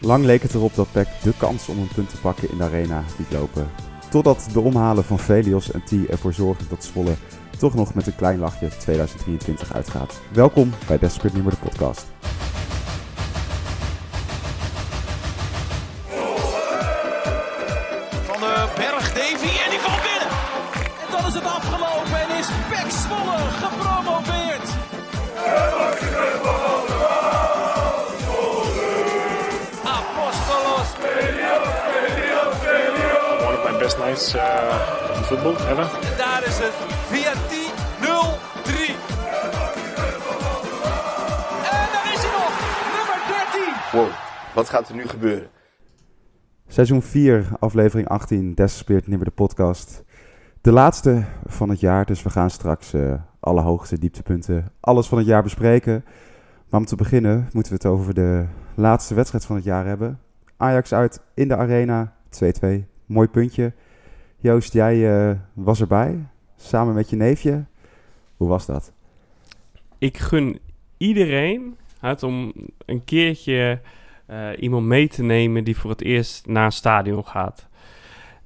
Lang leek het erop dat PEC de kans om een punt te pakken in de arena liet lopen. Totdat de omhalen van Velios en T ervoor zorgden dat Zwolle toch nog met een klein lachje 2023 uitgaat. Welkom bij Desperate Nummer de podcast. Wat gaat er nu gebeuren? Seizoen 4, aflevering 18, Desperate Nummer de podcast. De laatste van het jaar, dus we gaan straks eh, alle hoogste dieptepunten, alles van het jaar bespreken. Maar om te beginnen moeten we het over de laatste wedstrijd van het jaar hebben. Ajax uit in de arena, 2-2, mooi puntje. Joost, jij eh, was erbij, samen met je neefje. Hoe was dat? ik gun iedereen het om een keertje eh, iemand mee te nemen die voor het eerst naar een stadion gaat.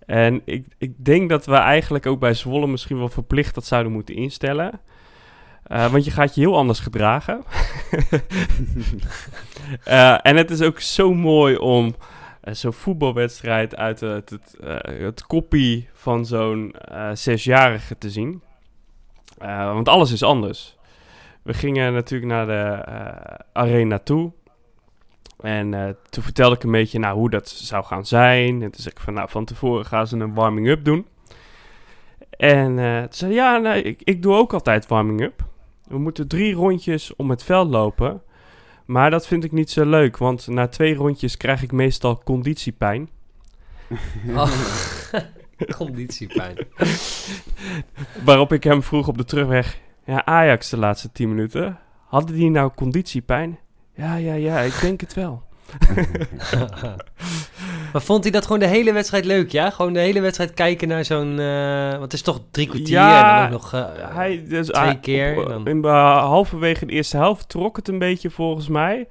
En ik, ik denk dat we eigenlijk ook bij Zwolle misschien wel verplicht dat zouden moeten instellen. Eh, want je gaat je heel anders gedragen. Eh, en het is ook zo mooi om zo'n voetbalwedstrijd uit het, het, het koppie van zo'n zesjarige te zien. Want alles is anders. We gingen natuurlijk naar de arena toe. En eh, toen vertelde ik een beetje nou, hoe dat zou gaan zijn. En toen zei ik van, nou, van tevoren gaan ze een warming-up doen. En eh toen zei hij, ja, nee, ik, ik doe ook altijd warming-up. We moeten drie rondjes om het veld lopen. Maar dat vind ik niet zo leuk, want na twee rondjes krijg ik meestal conditiepijn. Oh, conditiepijn. Waarop ik hem vroeg op de terugweg, ja, Ajax de laatste 10 minuten. Hadden die nou conditiepijn? Ja, ja, ja, ik denk het wel. maar vond hij dat gewoon de hele wedstrijd leuk, ja? Gewoon de hele wedstrijd kijken naar zo'n... eh, want het is toch drie kwartier Ja, en dan ook nog... eh, Hij, dus, twee hij- keer op- dan. in, eh, halverwege de eerste helft trok het een beetje volgens mij.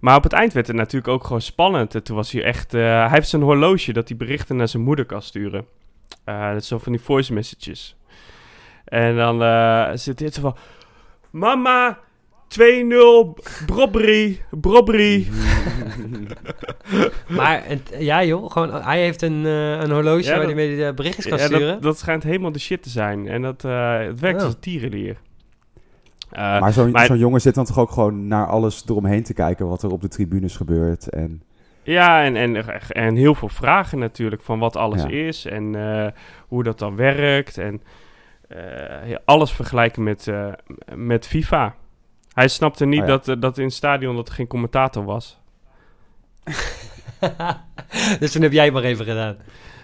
Maar op het eind werd het natuurlijk ook gewoon spannend. En toen was hij echt... hij heeft zijn horloge dat hij berichten naar zijn moeder kan sturen. Dat is zo van die voice messages. En dan zit hij zo van... Mama, 2-0, Brobbery, Brobbery. Maar het- ja joh, gewoon, hij heeft een, eh, een horloge Ja, waar dat- hij mee de berichtjes kan Ja, sturen. dat, dat schijnt helemaal de shit te zijn. En dat eh, het werkt Ja. als een tierenlier. Eh, maar zo'n jongen zit dan toch ook gewoon naar alles eromheen te kijken wat er op de tribunes gebeurt. En Ja, en, en, en heel veel vragen natuurlijk van wat alles Ja. is en eh, hoe dat dan werkt. En eh, alles vergelijken met, eh, met FIFA. Hij snapte niet Oh ja. dat, eh, dat in het stadion dat er geen commentator was. dus toen heb jij maar even gedaan.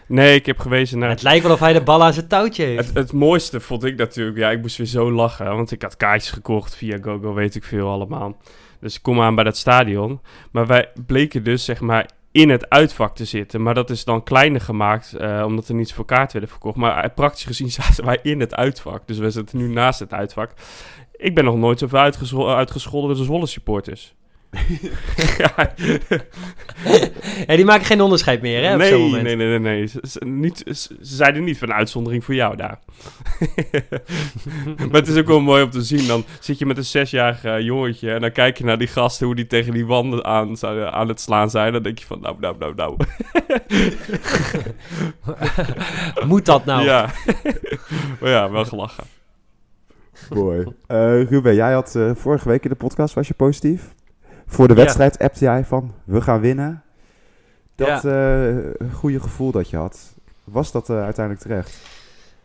Nee, ik heb gewezen naar... Het lijkt wel of hij de bal aan zijn touwtje heeft. Het, het mooiste vond ik natuurlijk, ja, ik moest weer zo lachen, want ik had kaartjes gekocht via GoGo, weet ik veel allemaal. Dus ik kom aan bij dat stadion, maar wij bleken dus, zeg maar, in het uitvak te zitten. Maar dat is dan kleiner gemaakt, eh, omdat er niets voor kaart werden verkocht. Maar eh, praktisch gezien zaten wij in het uitvak, dus we zitten nu naast het uitvak. Ik ben nog nooit uitgescho- uitgescholden door de Zwolle supporters. ja, Ja, die maken geen onderscheid meer, hè, op zo'n nee, moment. nee, nee, nee, nee. Ze, ze- niet, ze, ze zeiden niet van uitzondering voor jou daar. maar het is ook wel mooi om te zien. Dan zit je met een zesjarig eh, jongetje en dan kijk je naar die gasten hoe die tegen die wanden aan, aan het slaan zijn. Dan denk je van nou, nou, nou, nou. Moet dat nou? Ja. maar ja, wel gelachen. Mooi. Eh, Ruben, jij had eh, vorige week in de podcast, was je positief? Voor de Ja. wedstrijd appte jij van, we gaan winnen. Dat eh, goede gevoel dat je had, was dat uiteindelijk terecht?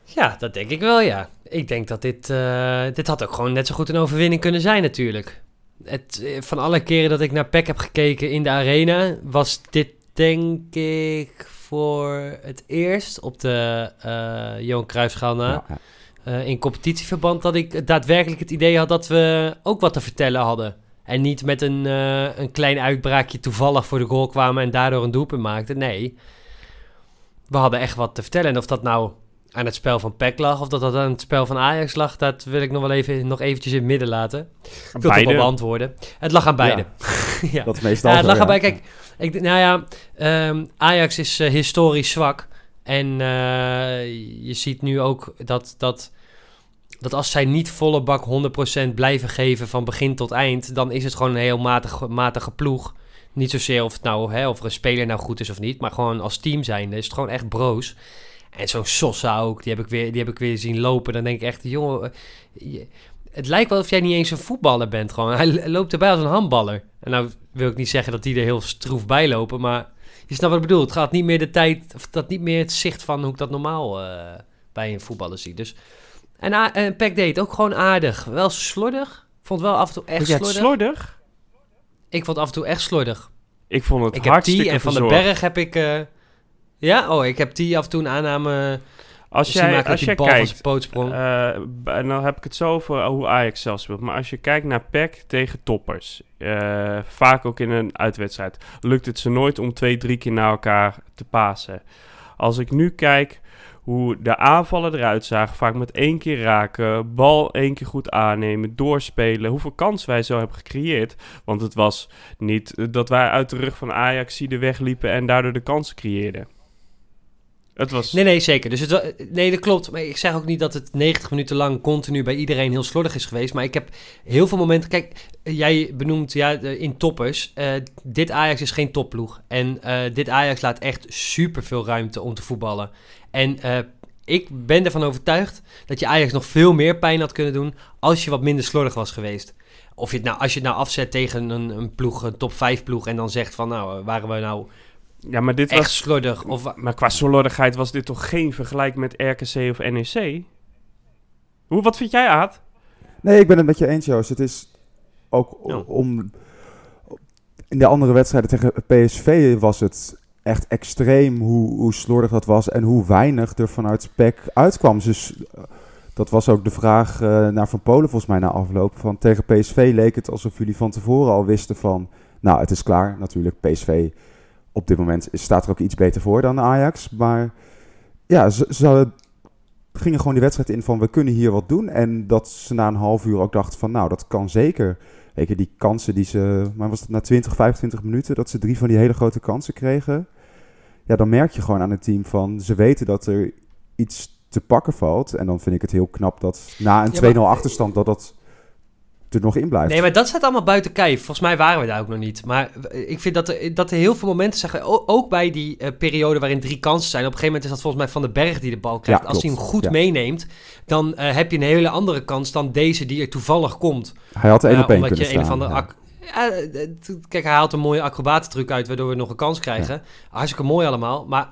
Ja, dat denk ik wel, ja. Ik denk dat dit... dit had ook gewoon net zo goed een overwinning kunnen zijn natuurlijk. Het, van alle keren dat ik naar PEC heb gekeken in de arena... was dit denk ik voor het eerst op de Johan Cruijffschaal na... Ja, eh, in competitieverband dat ik daadwerkelijk het idee had dat we ook wat te vertellen hadden. En niet met een, eh, een klein uitbraakje toevallig voor de goal kwamen en daardoor een doelpunt maakten. Nee, we hadden echt wat te vertellen. En of dat nou aan het spel van PEC lag of dat dat aan het spel van Ajax lag, dat wil ik nog wel even nog eventjes in het midden laten. Ik wil het ook wel Beide. beantwoorden. Het lag aan beide. ja. Dat is meestal Ja, het lag ja. erbij. Kijk, ik, nou ja, ehm, Ajax is eh, historisch zwak. En eh, je ziet nu ook dat, dat, dat als zij niet volle bak 100% blijven geven van begin tot eind, dan is het gewoon een heel matige, matige ploeg. Niet zozeer of, het nou, hè, of er een speler nou goed is of niet, maar gewoon als team zijnde is het gewoon echt broos. En zo'n Sosa ook, die heb, ik weer, die heb ik weer zien lopen. Dan denk ik echt, jongen, eh, het lijkt wel of jij niet eens een voetballer bent. Gewoon. Hij loopt erbij als een handballer. En nou wil ik niet zeggen dat die er heel stroef bij lopen, maar je snapt wat ik bedoel. Het gaat niet meer de tijd, of dat niet meer het zicht van hoe ik dat normaal eh, bij een voetballer zie. Dus, en, en Peck deed het ook gewoon aardig. Wel slordig. Vond wel af en toe echt slordig. slordig? Ik vond af en toe echt slordig. Ik vond het Ik heb hartstikke die en Van den verzorgd. Berg heb ik... eh, ja, oh, ik heb die af en toe een aanname... Als zien jij, als jij van kijkt, eh, en dan heb ik het zo over hoe Ajax zelf speelt. Maar als je kijkt naar PEC tegen toppers, eh, vaak ook in een uitwedstrijd, lukt het ze nooit om twee, drie keer naar elkaar te pasen. Als ik nu kijk hoe de aanvallen eruit zagen, vaak met één keer raken, bal één keer goed aannemen, doorspelen, hoeveel kans wij zo hebben gecreëerd. Want het was niet dat wij uit de rug van Ajax de weg liepen en daardoor de kansen creëerden. Het was... Nee, nee, zeker. Dus het, nee, dat klopt. Maar ik zeg ook niet dat het 90 minuten lang continu bij iedereen heel slordig is geweest. Maar ik heb heel veel momenten... Kijk, jij benoemt ja, in toppers. eh, dit Ajax is geen topploeg. En eh, dit Ajax laat echt super veel ruimte om te voetballen. En eh, ik ben ervan overtuigd dat je Ajax nog veel meer pijn had kunnen doen... als je wat minder slordig was geweest. Of je nou, als je het nou afzet tegen een, een ploeg, een top 5 ploeg... en dan zegt van, nou, waren we nou Ja, maar dit echt was slordig? Of, Maar qua slordigheid was dit toch geen vergelijk met RKC of NEC? Hoe, wat vind jij, Aad? Nee, ik ben het met je eens, Joost. Het is ook Ja. om... In de andere wedstrijden tegen PSV was het echt extreem hoe, hoe slordig dat was en hoe weinig er vanuit PEC uitkwam. Dus eh, dat was ook de vraag eh, naar Van Polen volgens mij na afloop. Van tegen PSV leek het alsof jullie van tevoren al wisten van... Nou, het is klaar natuurlijk. PSV op dit moment staat er ook iets beter voor dan Ajax. Maar ja, ze, ze gingen gewoon die wedstrijd in van we kunnen hier wat doen. En dat ze na een half uur ook dachten van nou, dat kan zeker. Weet je, die kansen die ze, maar was het na 20, 25 minuten dat ze drie van die hele grote kansen kregen. Ja, dan merk je gewoon aan het team van ze weten dat er iets te pakken valt. En dan vind ik het heel knap dat na een Ja, maar- 2-0 achterstand dat dat er nog in blijft. Nee, maar dat staat allemaal buiten kijf. Volgens mij waren we daar ook nog niet. Maar eh, ik vind dat er, dat er heel veel momenten zijn. o- Ook bij die eh, periode waarin drie kansen zijn. Op een gegeven moment is dat volgens mij Van den Berg die de bal krijgt. Ja, Als hij hem goed Ja. meeneemt, dan eh, heb je een hele andere kans dan deze die er toevallig komt. Hij had één op één kunnen je een staan. of andere ja. Ja, eh, t- kijk, hij haalt een mooie acrobatentruc uit, waardoor we nog een kans krijgen. Hartstikke mooi allemaal. Maar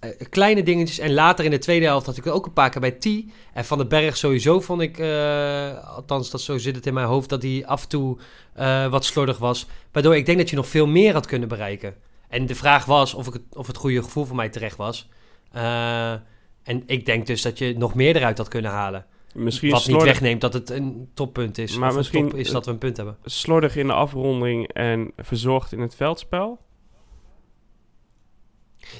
eh, kleine dingetjes. En later in de tweede helft had ik ook een paar keer bij T. En Van den Berg sowieso vond ik, eh, althans dat zo zit het in mijn hoofd, dat hij af en toe eh, wat slordig was. Waardoor ik denk dat je nog veel meer had kunnen bereiken. En de vraag was of, ik het, of het goede gevoel voor mij terecht was. Eh, en ik denk dus dat je nog meer eruit had kunnen halen. Misschien Wat niet slordig, wegneemt dat het een toppunt is. Maar of misschien- top is dat we een punt hebben. slordig in de afronding en verzorgd in het veldspel.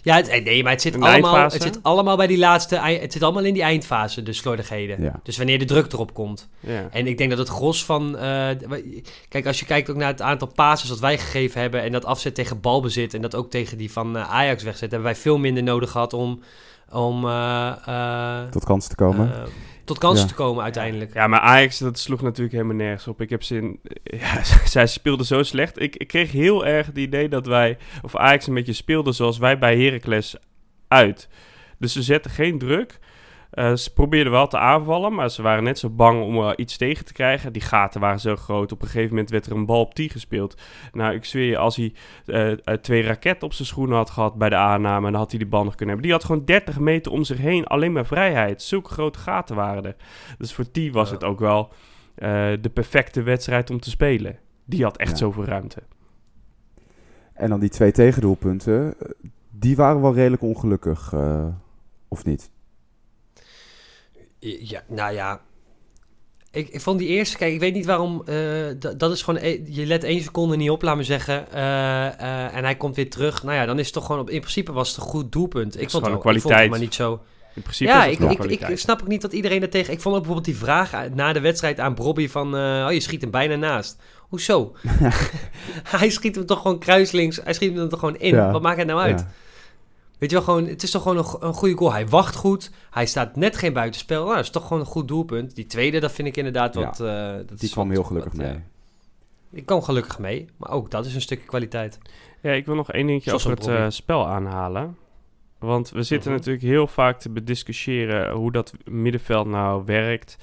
Ja, het, eh, nee, maar het zit, allemaal, het zit allemaal bij die laatste... Het zit allemaal in die eindfase, de slordigheden. Ja. Dus wanneer de druk erop komt. Ja. En ik denk dat het gros van... eh, kijk, als je kijkt ook naar het aantal passes dat wij gegeven hebben... en dat afzet tegen balbezit... en dat ook tegen die van eh, Ajax wegzet... hebben wij veel minder nodig gehad om... om eh, eh, Tot kansen te komen. Tot kansen Ja. te komen uiteindelijk. ja, maar Ajax, dat sloeg natuurlijk helemaal nergens op. Ik heb ze in... Ja, zij speelden zo slecht. Ik, ik kreeg heel erg het idee dat wij... Of Ajax een beetje speelde zoals wij bij Heracles uit. Dus ze zetten geen druk. Eh, ze probeerden wel te aanvallen, maar ze waren net zo bang om eh, iets tegen te krijgen. Die gaten waren zo groot. Op een gegeven moment werd er een bal op 10 gespeeld. Nou, ik zweer je, als hij eh, twee raketten op zijn schoenen had gehad bij de aanname, dan had hij die bal nog kunnen hebben. Die had gewoon 30 meter om zich heen, alleen maar vrijheid. Zulke grote gaten waren er. Dus voor die was Ja. het ook wel de perfecte wedstrijd om te spelen. Die had echt Ja. zoveel ruimte. En dan die twee tegendoelpunten, die waren wel redelijk ongelukkig, of niet? Ja, nou ja. Ik, ik vond die eerste, kijk, ik weet niet waarom. eh, dat- is gewoon. e- Je let één seconde niet op, laat me zeggen. eh, eh, en hij komt weer terug. Nou ja, dan is het toch gewoon. Op, in principe was het een goed doelpunt. Ik vond, het, wel- een ik vond het kwaliteit. maar niet zo. In principe Ja, ik, ik, ik snap ook niet dat iedereen er tegen. Ik vond ook bijvoorbeeld die vraag na de wedstrijd aan Bobby van. oh, je schiet hem bijna naast. Hoezo? hij schiet hem toch gewoon kruislinks. Hij schiet hem toch gewoon in. Ja. Wat maakt het nou uit? Ja. Weet je wel, gewoon, het is toch gewoon een, een goede goal. Hij wacht goed. Hij staat net geen buitenspel. Nou, dat is toch gewoon een goed doelpunt. Die tweede, dat vind ik inderdaad Ja. wat... eh, dat Die is kwam wat- heel gelukkig wat, mee. Die kwam gelukkig mee. Maar ook dat is een stukje kwaliteit. Ja, ik wil nog één dingetje Zoals over het eh, spel aanhalen. Want we zitten Mhm. natuurlijk heel vaak te bediscussiëren hoe dat middenveld nou werkt.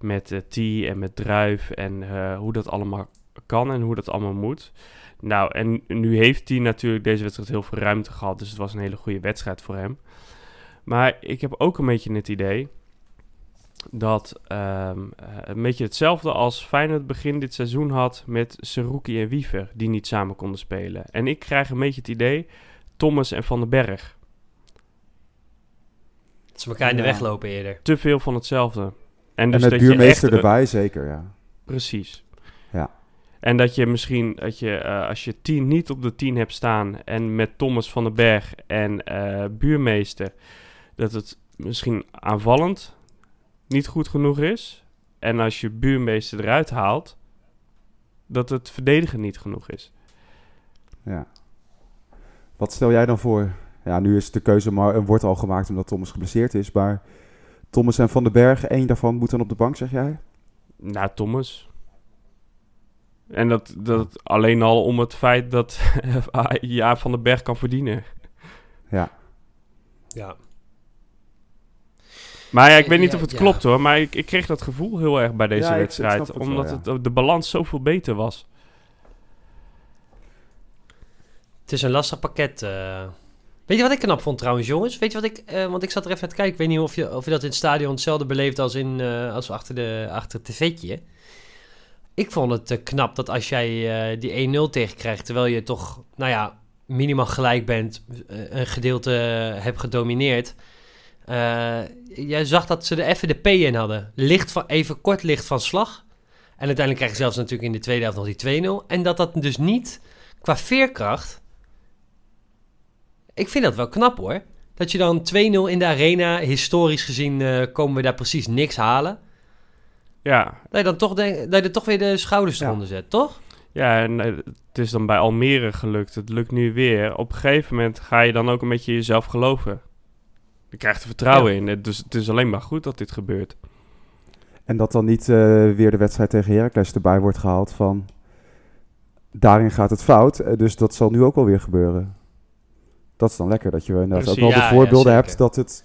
Met eh T en met Druif en eh, hoe dat allemaal kan en hoe dat allemaal moet. Nou, en nu heeft hij natuurlijk deze wedstrijd heel veel ruimte gehad. Dus het was een hele goede wedstrijd voor hem. Maar ik heb ook een beetje het idee dat ehm, eh, een beetje hetzelfde als Feyenoord begin dit seizoen had met Seruki en Wiever, die niet samen konden spelen. En ik krijg een beetje het idee, Thomas en Van den Berg, Dat ze elkaar in de Ja. weg lopen eerder. te veel van hetzelfde. En, En dus je buurmeester echt, erbij, zeker, ja. Precies. En dat je misschien, dat je, eh, als je 10 niet op de 10 hebt staan en met Thomas van den Berg en eh, buurmeester, dat het misschien aanvallend niet goed genoeg is. En als je buurmeester eruit haalt, dat het verdedigen niet genoeg is. ja. Wat stel jij dan voor? Ja, nu is de keuze maar wordt al gemaakt omdat Thomas geblesseerd is. Maar Thomas en Van den Berg, één daarvan moet dan op de bank, zeg jij? Nou, Thomas. En dat, dat alleen al om het feit dat ja, Van den Berg kan verdienen. Ja. Ja. Maar ja, ik weet niet Ja, of het ja. klopt hoor. Maar ik, ik kreeg dat gevoel heel erg bij deze Ja, ik- ik wedstrijd. het omdat ja. het, de balans zoveel beter was. Het is een lastig pakket. eh. Weet je wat ik knap vond trouwens, jongens? Weet je wat ik... eh, want ik zat er even naar te kijken. Ik weet niet of je, of je dat in het stadion hetzelfde beleeft als, in, eh, als achter, de, achter het tv'tje. Ik vond het eh, knap dat als jij eh, die 1-0 tegenkrijgt... terwijl je toch, nou ja, minimaal gelijk bent... eh, een gedeelte hebt gedomineerd... eh, jij zag dat ze er even de P in hadden. Licht van, even kort licht van slag. En uiteindelijk krijg je zelfs natuurlijk in de tweede helft nog die 2-0. En dat dat dus niet qua veerkracht... Ik vind dat wel knap hoor. Dat je dan 2-0 in de arena, historisch gezien komen we daar precies niks halen. Ja, Dat je dan toch, denk, dat je er toch weer de schouders Ja. eronder zet, toch? ja en eh, het is dan bij Almere gelukt. Het lukt nu weer. Op een gegeven moment ga je dan ook een beetje jezelf geloven. Je krijgt er vertrouwen Ja. in. Het- Dus het is alleen maar goed dat dit gebeurt. En dat dan niet eh, weer de wedstrijd tegen Heracles erbij wordt gehaald van... Daarin gaat het fout, eh, dus dat zal nu ook wel weer gebeuren. Dat is dan lekker, dat je inderdaad ook wel Ja, de voorbeelden hebt dat het,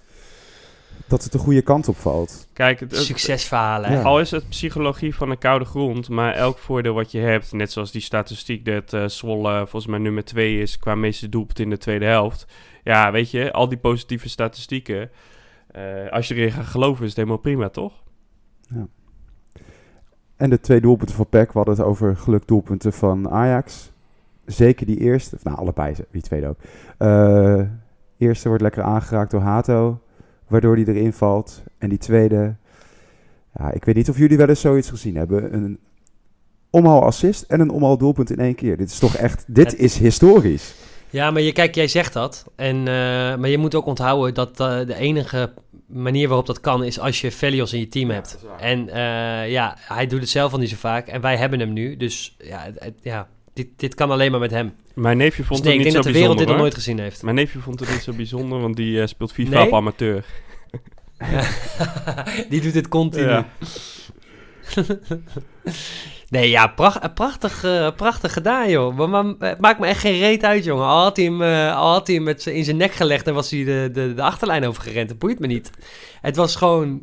dat het de goede kant op valt. Kijk, het, het- Succesverhalen. Ja. Al is het psychologie van de koude grond, maar elk voordeel wat je hebt, net zoals die statistiek dat eh Zwolle volgens mij nummer 2 is qua meeste doelpunten in de tweede helft. Ja, weet je, al die positieve statistieken, eh, als je erin gaat geloven is het helemaal prima, toch? En de twee doelpunten van PEC, we hadden het over gelukdoelpunten van Ajax. Zeker die eerste, nou allebei, die tweede ook. Eh eerste wordt lekker aangeraakt door Hato, waardoor die erin valt. En die tweede, ja, ik weet niet of jullie wel eens zoiets gezien hebben. Een omhaal assist en een omhaal doelpunt in één keer. Dit is toch echt, dit Het- is historisch. Ja, maar je, kijk, jij zegt dat. En, eh, maar je moet ook onthouden dat eh, de enige manier waarop dat kan... is als je Velios in je team hebt. En eh, ja, hij doet het zelf al niet zo vaak. En wij hebben hem nu. Dus ja, het- ja dit, dit kan alleen maar met hem. Mijn neefje Dus vond nee, het ik niet denk zo dat de wereld dit bijzonder nog nooit gezien heeft. Mijn neefje vond het niet zo bijzonder, want die eh, speelt FIFA Nee? op amateur. Die doet dit continu. Ja. nee, ja, pracht, prachtig, eh, prachtig gedaan, joh. Maar, maar het maakt me echt geen reet uit, jongen. Al had hij hem, eh, al had hij hem met z'n- in zijn nek gelegd en was hij de, de, de achterlijn overgerend. Dat boeit me niet. Het was gewoon...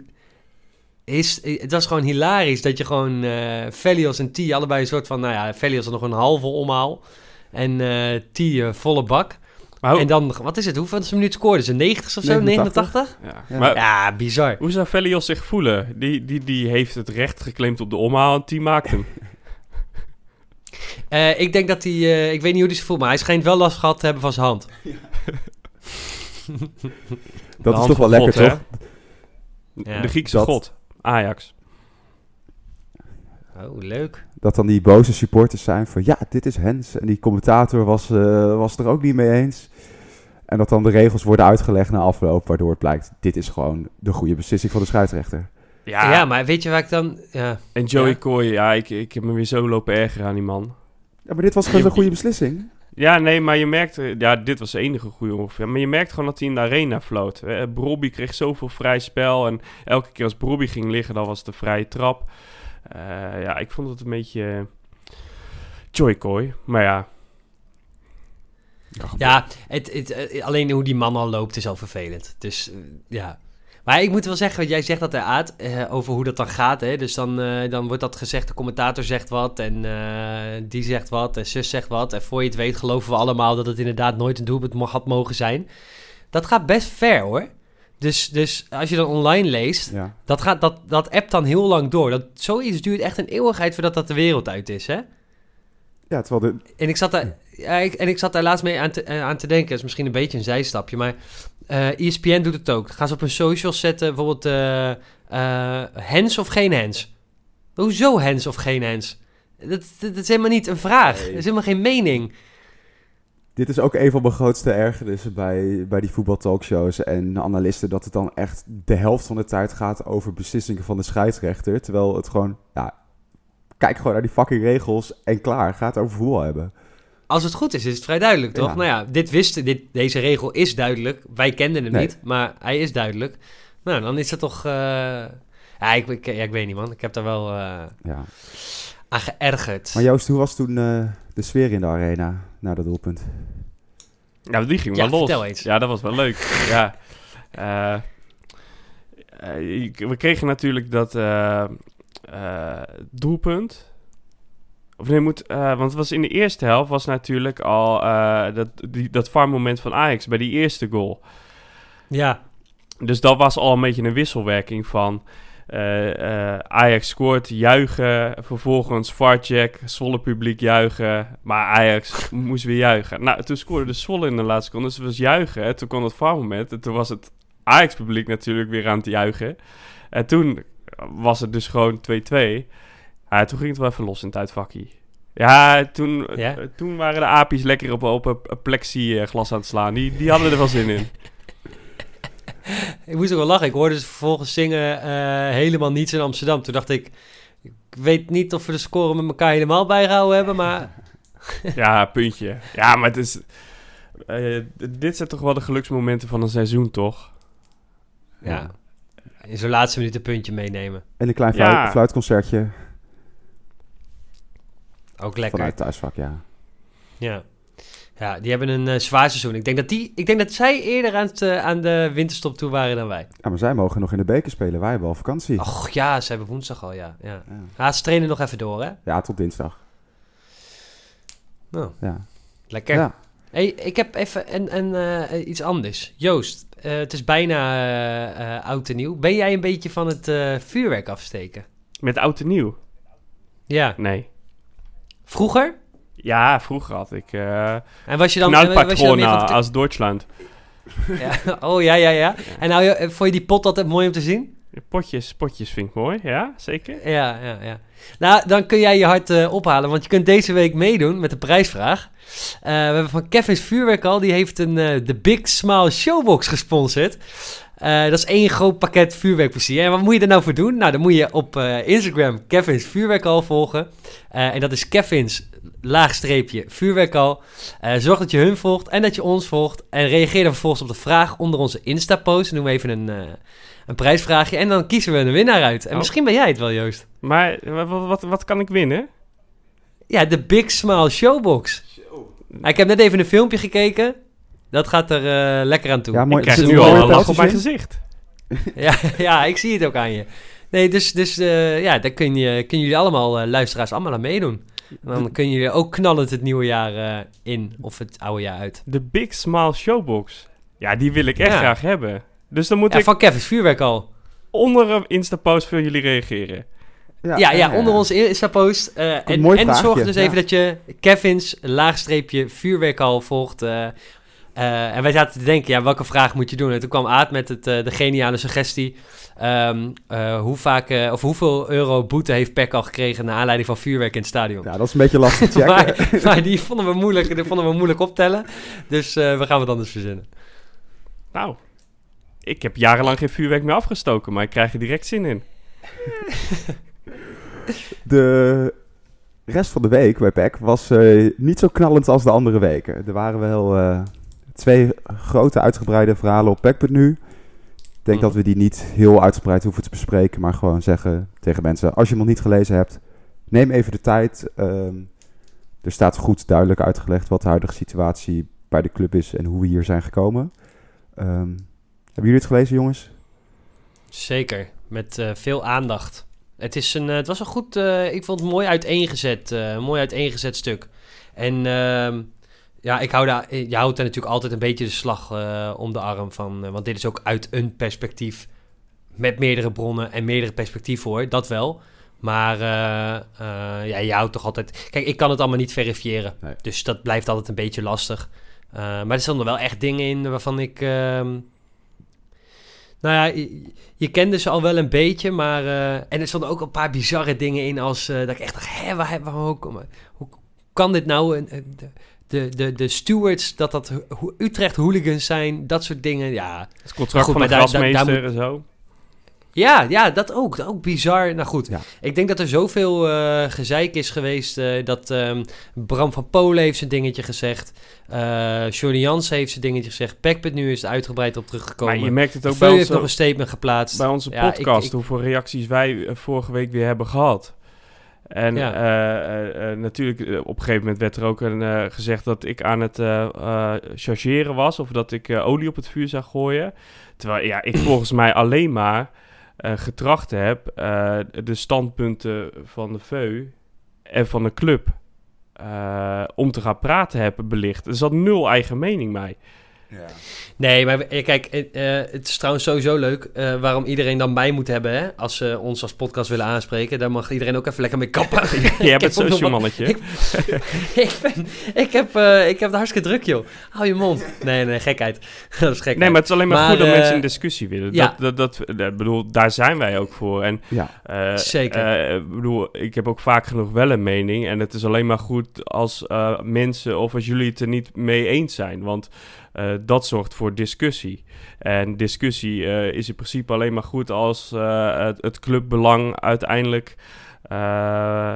Is, het was gewoon hilarisch dat je gewoon eh Velios en T allebei een soort van... Nou ja, Velios had nog een halve omhaal. En eh T eh, volle bak. Maar, hoe, En dan, wat is het? Hoeveel minuut scoorde ze? 90 of zo? 89? 89? ja. Ja. maar Ja, bizar. hoe zou Velios zich voelen? Die, die, die heeft het recht geclaimd op de omhaal en die maakt hem. Eh, ik denk dat hij, eh, ik weet niet hoe hij zich voelt, maar hij schijnt wel last gehad te hebben van zijn hand. Dat is hand toch wel lekker, God, toch? Ja. De Griekse Dat- god, Ajax. Oh, leuk. Dat dan die boze supporters zijn van ja, dit is Hens. En die commentator was, eh, was er ook niet mee eens. En dat dan de regels worden uitgelegd na afloop, waardoor het blijkt, dit is gewoon de goede beslissing van de scheidsrechter. Ja, Ja, maar weet je waar ik dan... Ja, en Joey Ja. Coy, ja, ik, ik heb me weer zo lopen erger aan die man. Ja, maar dit was gewoon een goede beslissing. Ja, nee, maar je merkt... eh, Ja, dit was de enige goede ongeveer. Maar je merkt gewoon dat hij in de arena floot. Brobby kreeg zoveel vrij spel. En elke keer als Brobby ging liggen, dan was het een vrije trap. Eh, ja, ik vond het een beetje... eh, Coy. Maar ja, ja het, het, alleen hoe die man al loopt is al vervelend. Dus ja... Maar ik moet wel zeggen, want jij zegt dat eruit eh over hoe dat dan gaat. Hè? Dus dan, eh, dan wordt dat gezegd, de commentator zegt wat en eh, die zegt wat en zus zegt wat. En voor je het weet geloven we allemaal dat het inderdaad nooit een doelpunt had mogen zijn. Dat gaat best ver hoor. Dus, dus als je dan online leest, Ja. dat, gaat, dat, dat appt dan heel lang door. Dat, zoiets duurt echt een eeuwigheid voordat dat de wereld uit is, hè? ja, terwijl de, En ik zat daar, ja, ik, en ik zat daar laatst mee aan te, aan te denken. Dat is misschien een beetje een zijstapje, maar eh ESPN doet het ook. Dan gaan ze op hun socials zetten, bijvoorbeeld eh eh, hands of geen hands. Hoezo hands of geen hands? Dat, dat, dat is helemaal niet een vraag. Nee. Dat is helemaal geen mening. dit is ook een van mijn grootste ergernissen bij, bij die voetbaltalkshows en analisten. Dat het dan echt de helft van de tijd gaat over beslissingen van de scheidsrechter. Terwijl het gewoon, ja, kijk gewoon naar die fucking regels en klaar. Gaat over voetbal hebben. Als het goed is, is het vrij duidelijk, toch? Ja. Nou ja, dit wisten, dit, deze regel is duidelijk. Wij kenden hem Nee. niet, maar hij is duidelijk. Nou, dan is het toch... eh, Ja, ik, ik, ja, ik weet niet, man. Ik heb daar wel eh, Ja. aan geërgerd. Maar Joost, hoe was toen eh, de sfeer in de arena na dat doelpunt? Ja, die ging Ja, wel los. eens. Ja, dat was wel leuk. ja. We kregen natuurlijk dat eh, eh, doelpunt. Of nee, moet, eh, want het was in de eerste helft was natuurlijk al eh, dat, die, dat van Ajax bij die eerste goal. Ja, Dus dat was al een beetje een wisselwerking van eh, Ajax scoort, juichen, vervolgens VAR-check, Zwolle publiek juichen, maar Ajax moest weer juichen. Nou, toen scoorde de Zwolle in de laatste seconde, dus het was juichen. En toen kwam het VAR-moment en toen was het Ajax publiek natuurlijk weer aan het juichen. En toen was het dus gewoon 2-2. Ja, toen ging het wel even los in het uitvakkie. Ja, toen, Ja? eh, toen waren de apies lekker op, op een plexiglas aan het slaan. Die, die hadden er wel zin in. ik moest ook wel lachen. Ik hoorde ze vervolgens zingen eh, helemaal niets in Amsterdam. Toen dacht ik, ik weet niet of we de score met elkaar helemaal bijgehouden hebben, maar Ja, puntje. Ja, maar het is... eh, dit zijn toch wel de geluksmomenten van een seizoen, toch? ja. In zo'n laatste minuut een puntje meenemen. En een klein Ja. fluitconcertje Ook lekker. vanuit thuisvak, ja. Ja. ja, die hebben een eh, zwaar seizoen. Ik denk dat, die, ik denk dat zij eerder aan, het, eh, aan de winterstop toe waren dan wij. Ja, maar zij mogen nog in de beker spelen. Wij hebben al vakantie. Och ja, ze hebben woensdag al, ja. ja. Ja. Ja, ze trainen nog even door, hè? Ja, tot dinsdag. Nou, Ja. lekker. Ja. Hey, ik heb even een, een, eh, iets anders. Joost, eh, het is bijna oud en nieuw. Ben jij een beetje van het eh, vuurwerk afsteken? Met oud en nieuw? Ja. Nee. Vroeger? Ja, vroeger had ik uh, En was je dan, was je dan meer knalpatronen van het- als Duitsland. ja. Oh, ja, ja, ja. En nou, eh, vond je die pot altijd mooi om te zien? Potjes, potjes vind ik mooi, ja, zeker. Ja, ja, ja. Nou, dan kun jij je hart eh, ophalen, want je kunt deze week meedoen met de prijsvraag. Eh, we hebben van Kevin's Vuurwerk al, die heeft een eh, de Big Smile Showbox gesponsord. Eh, dat is één groot pakket vuurwerkplezier. En wat moet je er nou voor doen? Nou, dan moet je op eh, Instagram Kevin's Vuurwerkal volgen. Eh, en dat is Kevin's laagstreepje vuurwerkal. Zorg dat je hun volgt en dat je ons volgt. En reageer dan vervolgens op de vraag onder onze Insta-post. Doen we even een, een prijsvraagje en dan kiezen we een winnaar uit. En Oh. misschien ben jij het wel, Joost. Maar wat, wat, wat kan ik winnen? Ja, de Big Smile Showbox. Ik heb net even een filmpje gekeken. Dat gaat er eh, lekker aan toe. Ja, mooi. ik krijg nu al een lach op mijn gezicht. Ja, ja, ik zie het ook aan je. Nee, dus, dus eh, ja, daar kun je, kunnen jullie allemaal, eh, luisteraars, allemaal aan meedoen. En dan kunnen jullie ook knallend het nieuwe jaar eh, in of het oude jaar uit. De Big Smile Showbox. Ja, die wil ik echt Ja. graag hebben. Dus dan moet Ja, ik van Kevin's Vuurwerk al. onder een Insta-post voor jullie reageren. Ja, ja, onder onze Insta-post. eh, en en zorg dus ja. even dat je Kevin's laagstreepje vuurwerk al volgt. Eh, en wij zaten te denken, ja, welke vraag moet je doen? En toen kwam Aad met het, eh, de geniale suggestie. ehm, eh, hoe vaak, eh, of hoeveel euro boete heeft PEC al gekregen... naar aanleiding van vuurwerk in het stadion? Ja, dat is een beetje lastig te checken. maar, maar die vonden we moeilijk, die vonden we moeilijk optellen. Dus eh, we gaan wat anders verzinnen. Nou, ik heb jarenlang geen vuurwerk meer afgestoken, maar ik krijg er direct zin in. de rest van de week bij PEC was eh, niet zo knallend als de andere weken. Er waren wel eh, twee grote uitgebreide verhalen op PEC.nu. Ik denk Mhm. dat we die niet heel uitgebreid hoeven te bespreken, maar gewoon zeggen tegen mensen: als je hem nog niet gelezen hebt, neem even de tijd. Ehm, er staat goed duidelijk uitgelegd wat de huidige situatie bij de club is en hoe we hier zijn gekomen. Ehm, hebben jullie het gelezen, jongens? Zeker, met eh, veel aandacht. Het, is een, eh, het was een goed, eh, ik vond het mooi uiteengezet, een mooi uiteengezet stuk. En ehm, ja, ik hou daar, je houdt daar natuurlijk altijd een beetje de slag eh, om de arm van. eh, want dit is ook uit een perspectief met meerdere bronnen en meerdere perspectieven hoor, dat wel. Maar eh, ja, je houdt toch altijd... Kijk, ik kan het allemaal niet verifiëren. Nee. Dus dat blijft altijd een beetje lastig. Maar er stonden wel echt dingen in waarvan ik... ehm, nou ja, je, je kende ze al wel een beetje, maar... en er stonden ook een paar bizarre dingen in als... dat ik echt dacht, hè, waar, hebben we ook... Hoe kan dit nou... een- de, de, de, stewards, dat dat Utrecht hooligans zijn, dat soort dingen. Ja, Het contract Goed, van de maar daar- daar- grasmeester en zo. ja, ja, dat ook. Dat ook bizar. Nou goed, Ja. ik denk dat er zoveel eh, gezeik is geweest. eh, dat ehm, Bram van Polen heeft zijn dingetje gezegd. eh Jordi Jans heeft zijn dingetje gezegd. Pekpit nu is er uitgebreid op teruggekomen. Maar je merkt het ook Veu bij heeft onze, nog een statement geplaatst. bij onze Ja, ik- podcast, ik- hoeveel reacties wij vorige week weer hebben gehad. En Ja. eh, eh, eh, natuurlijk, op een gegeven moment werd er ook een, gezegd dat ik aan het chargeren was. Of dat ik olie op het vuur zou gooien. Terwijl ja, ik volgens mij alleen maar getracht heb de standpunten van de VEU en van de club om te gaan praten hebben belicht. Er zat nul eigen mening bij. Nee, maar eh, kijk, eh, eh, het is trouwens sowieso leuk eh, waarom iedereen dan mij moet hebben. Hè? Als ze ons als podcast willen aanspreken, daar mag iedereen ook even lekker mee kappen. Je hebt het nog social mannetje. Ik, ik, ben, ik, heb, eh, ik heb het hartstikke druk, joh. Hou je mond. Nee, nee, gekheid. dat is gekheid. Nee, maar het is alleen maar, Maar, goed dat mensen in discussie willen. ja. Dat, dat, dat, bedoel, daar zijn wij ook voor. En, Ja, eh, Zeker. eh, ik bedoel, ik heb ook vaak genoeg wel een mening. En het is alleen maar goed als eh, mensen of als jullie het er niet mee eens zijn. Want eh, dat zorgt voor discussie. En discussie eh, is in principe alleen maar goed als eh, het, clubbelang uiteindelijk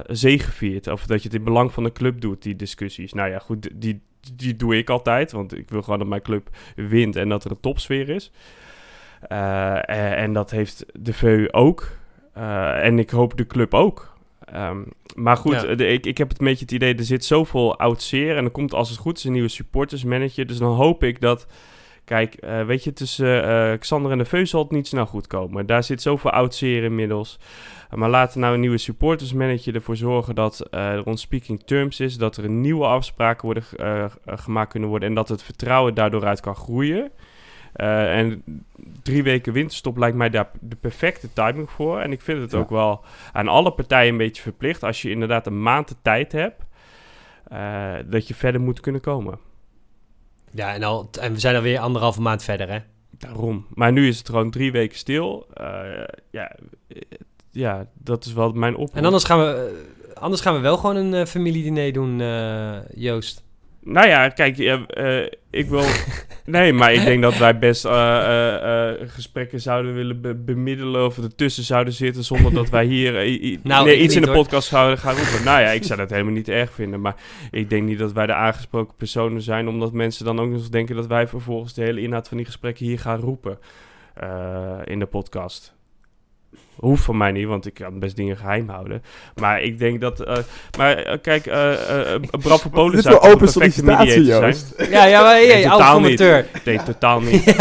zegeviert. Of dat je het in belang van de club doet, die discussies. Nou ja, goed, die, die doe ik altijd. Want ik wil gewoon dat mijn club wint en dat er een topsfeer is. En, en dat heeft de VU ook. En ik hoop de club ook. Ehm, maar goed, Ja. de- ik, ik heb het een beetje het idee, er zit zoveel oud zeer. En er komt als het goed is een nieuwe supportersmanager. Dus dan hoop ik dat... Kijk, eh, weet je, tussen eh, Xander en de VU zal het niet snel goed komen. Daar zit zoveel oud zeer inmiddels. Maar laten nou een nieuwe supportersmanager ervoor zorgen dat eh, er on speaking terms is. Dat er nieuwe afspraken worden, eh, eh, gemaakt kunnen worden. En dat het vertrouwen daardoor uit kan groeien. Eh, en drie weken winterstop lijkt mij daar de perfecte timing voor. En ik vind het Ja. ook wel aan alle partijen een beetje verplicht. Als je inderdaad een maand de tijd hebt. eh, dat je verder moet kunnen komen. Ja, en, al, en we zijn alweer anderhalve maand verder, hè? Daarom. Maar nu is het gewoon drie weken stil. Eh, ja, ja, dat is wel mijn oproep. En anders gaan we, anders gaan we wel gewoon een familiediner doen, Joost. Nou ja, kijk, eh, ik wil... nee, maar ik denk dat wij best eh, eh, gesprekken zouden willen be- bemiddelen... of ertussen zouden zitten zonder dat wij hier Nou, nee, iets in de hoor. podcast zouden gaan roepen. Nou ja, ik zou dat helemaal niet erg vinden. Maar ik denk niet dat wij de aangesproken personen zijn... omdat mensen dan ook nog eens denken dat wij vervolgens de hele inhoud van die gesprekken hier gaan roepen... eh, in de podcast. Hoeft van mij niet, want ik kan best dingen geheim houden. Maar ik denk dat... eh, maar eh, kijk, eh eh Bram van Polen Dit is zou wel toch open sollicitatie, mediator zijn. Joost. Ja, ja, maar hey, Nee, oud totaal niet. formateur. Nee, totaal niet.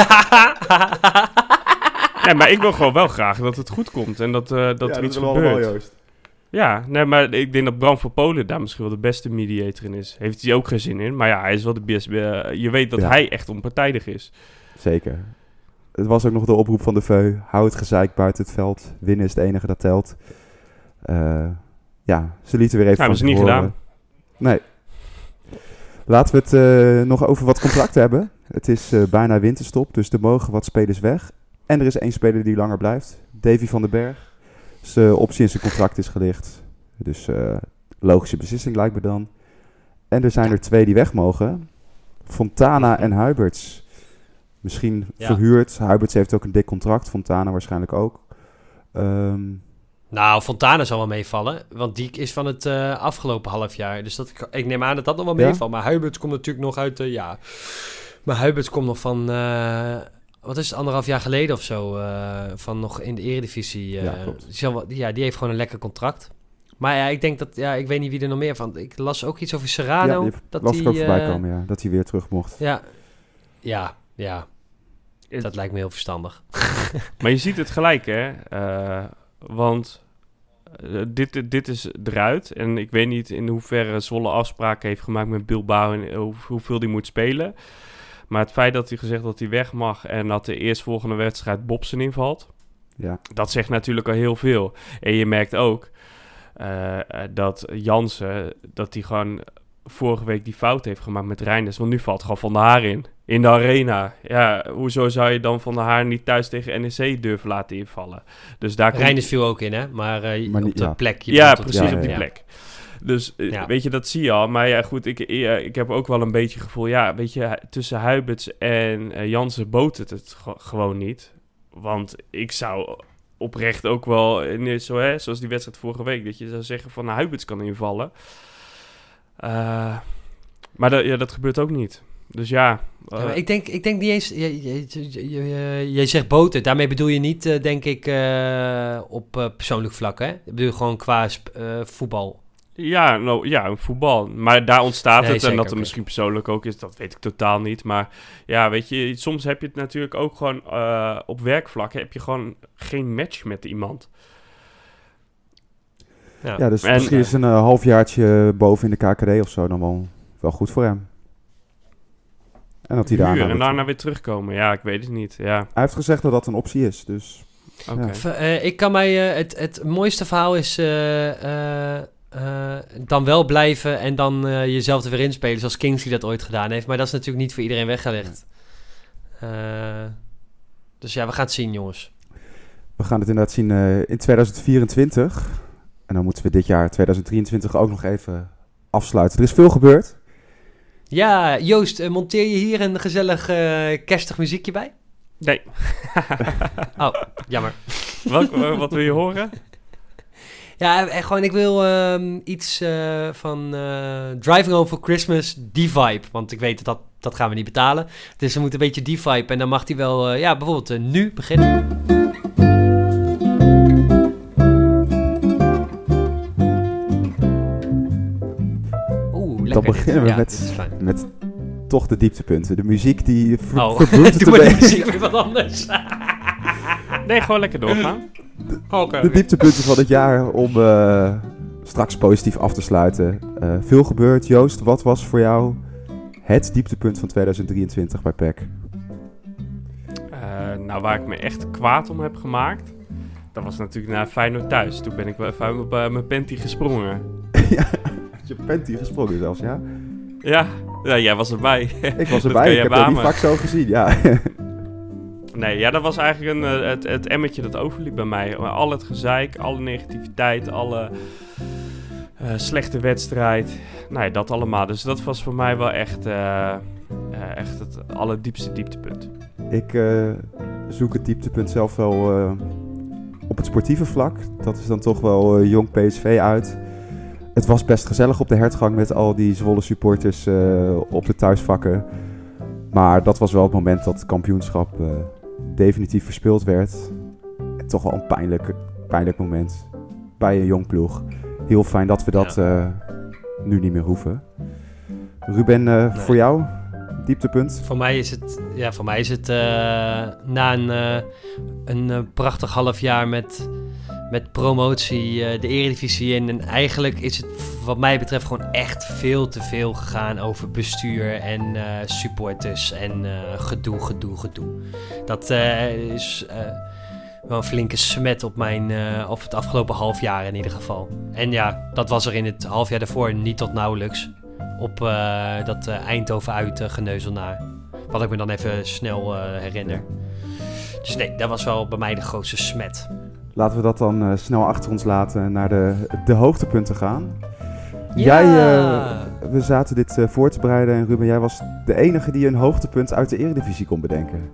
nee, maar ik wil gewoon wel graag dat het goed komt en dat, eh, dat er iets gebeurt. Joost. ja, nee, maar ik denk dat Bram van Polen daar misschien wel de beste mediator in is. Heeft hij ook geen zin in, maar ja, hij is wel de beste. je weet dat Ja. hij echt onpartijdig is. Zeker. Het was ook nog de oproep van de VEU. Hou het gezeik buiten het veld. Winnen is het enige dat telt. Eh, ja, ze lieten weer even van hebben ze niet horen. gedaan. Nee. Laten we het eh, nog over wat contracten hebben. Het is eh, bijna winterstop, dus er mogen wat spelers weg. En er is één speler die langer blijft. Davy van den Berg. Zijn optie in zijn contract is gelicht. Dus logische beslissing lijkt me dan. En er zijn er twee die weg mogen. Fontana en Huiberts. Misschien Ja. verhuurd. Huiberts heeft ook een dik contract. Fontana waarschijnlijk ook. Ehm, Nou, Fontana zal wel meevallen, want die is van het eh, afgelopen half jaar. Dus dat, ik neem aan dat dat nog wel Ja? meevalt. Maar Huiberts komt natuurlijk nog uit, eh, ja... Maar Huiberts komt nog van, eh, wat is het, anderhalf jaar geleden of zo, eh, van nog in de eredivisie. Ja, klopt. die, ja, die heeft gewoon een lekker contract. Maar ja, ik denk dat, ja, ik weet niet wie er nog meer van. Ik las ook iets over Serrano. ja, die dat las ik ook voorbij komen, ja. Dat hij weer terug mocht. Ja, ja, ja. Dat lijkt me heel verstandig. Maar je ziet het gelijk, hè? Eh, want eh, dit, dit is eruit. En ik weet niet in hoeverre Zwolle afspraken heeft gemaakt met Bilbao en hoe- hoeveel die moet spelen. Maar het feit dat hij gezegd dat hij weg mag en dat de eerstvolgende wedstrijd Bobsen invalt, Ja, dat zegt natuurlijk al heel veel. En je merkt ook eh, dat Jansen, dat hij gewoon vorige week die fout heeft gemaakt met Reinders. Want nu valt gewoon Van Haar in. In de arena. Ja, hoezo zou je dan Van der Haar niet thuis tegen NEC durven laten invallen? Dus daar komt- Reinders viel ook in, hè? Maar, eh, Maar op de ja. plek. je ja, precies ja, op die ja. plek. Dus eh, Ja. weet je, dat zie je al. Maar ja, goed, ik, eh, ik heb ook wel een beetje het gevoel... Ja, weet je, tussen Huiberts en eh, Jansen boot het het ge- gewoon niet. Want ik zou oprecht ook wel, in, zo, hè, zoals die wedstrijd vorige week... dat je zou zeggen van nou, Huiberts kan invallen. Eh, maar dat, ja, dat gebeurt ook niet. Dus ja... Ja, eh, maar ik, denk, ik denk niet eens... Je, je, je, je- je zegt boten. Daarmee bedoel je niet, eh, denk ik, eh, op eh, persoonlijk vlak, hè? Ik bedoel gewoon qua eh, voetbal. Ja, nou, ja, een voetbal. Maar daar ontstaat Nee, het. zeker, en dat het misschien persoonlijk ook is, dat weet ik totaal niet. Maar ja, weet je, soms heb je het natuurlijk ook gewoon eh, op werkvlak. Heb je gewoon geen match met iemand. Ja. ja dus En- misschien is een halfjaartje boven in de KKD of zo dan wel, wel goed voor hem. En dat hij daar... Huur en daarna weer terugkomen. Ja, ik weet het niet. Ja, Hij heeft gezegd dat dat een optie is, dus... Ja. V- eh, ik kan mij... eh, het, het mooiste verhaal is eh, dan wel blijven en dan eh, jezelf er weer inspelen, zoals Kingsley dat ooit gedaan heeft. Maar dat is natuurlijk niet voor iedereen weggelegd. Eh, dus ja, we gaan het zien, jongens. We gaan het inderdaad zien eh, in 2024. En dan moeten we dit jaar, 2023, ook nog even afsluiten. Er is veel gebeurd. Ja, Joost, eh, monteer je hier een gezellig eh, kerstig muziekje bij? Nee, Oh, jammer. Eh, wat wil je horen? Ja, en gewoon, ik wil ehm, iets eh, van eh, Driving Home for Christmas, die vibe. Want ik weet dat dat, dat gaan we niet betalen. Dus we moeten een beetje die vibe. En dan mag die wel, eh, ja, bijvoorbeeld eh, nu beginnen. Dit. beginnen we Ja, met-. Met toch de dieptepunten. De muziek die ver Oh, verbloemt het doe een maar de beetje. muziek weer wat anders. Nee, gewoon lekker doorgaan. Oké. De dieptepunten van het jaar om eh, straks positief af te sluiten. Eh, veel gebeurd. Joost, wat was voor jou het dieptepunt van 2023 bij PEC? Eh, nou, waar ik me echt kwaad om heb gemaakt... Dat was natuurlijk naar Feyenoord thuis. Toen ben ik wel even mijn- mijn panty gesprongen. ja, je hier gesprongen zelfs, ja? Ja, ja jij was erbij. Ik was erbij, ik heb dat niet vaak zo gezien, ja. Nee, ja, dat was eigenlijk een, eh, het, het emmetje dat overliep bij mij. Al het gezeik, alle negativiteit, alle eh, slechte wedstrijd. Nee, dat allemaal. Dus dat was voor mij wel echt, eh, echt het allerdiepste dieptepunt. Ik zoek het dieptepunt zelf wel op het sportieve vlak. Dat is dan toch wel jong PSV uit. Het was best gezellig op de hertgang met al die Zwolle supporters eh, op de thuisvakken. Maar dat was wel het moment dat het kampioenschap eh, definitief verspeeld werd. En toch wel een pijnlijk, pijnlijk moment bij een jong ploeg. Heel fijn dat we dat eh, nu niet meer hoeven. Ruben, eh, Nee. voor jou, dieptepunt? Voor mij is het, ja, voor mij is het eh, na een, eh, een prachtig half jaar met, met promotie eh, de Eredivisie in. En eigenlijk is het wat mij betreft gewoon echt veel te veel gegaan over bestuur en eh, supporters en eh, gedoe, gedoe, gedoe. Dat is wel een flinke smet op mijn, of het afgelopen half jaar in ieder geval. En ja, dat was er in het half jaar daarvoor niet tot nauwelijks op dat Eindhoven uit geneuzel naar. Wat ik me dan even snel herinner. Dus nee, dat was wel bij mij de grootste smet. Laten we dat dan eh, snel achter ons laten en naar de, de hoogtepunten gaan. Ja. Jij, eh, we zaten dit eh, voor te bereiden en Ruben, jij was de enige die een hoogtepunt uit de Eredivisie kon bedenken.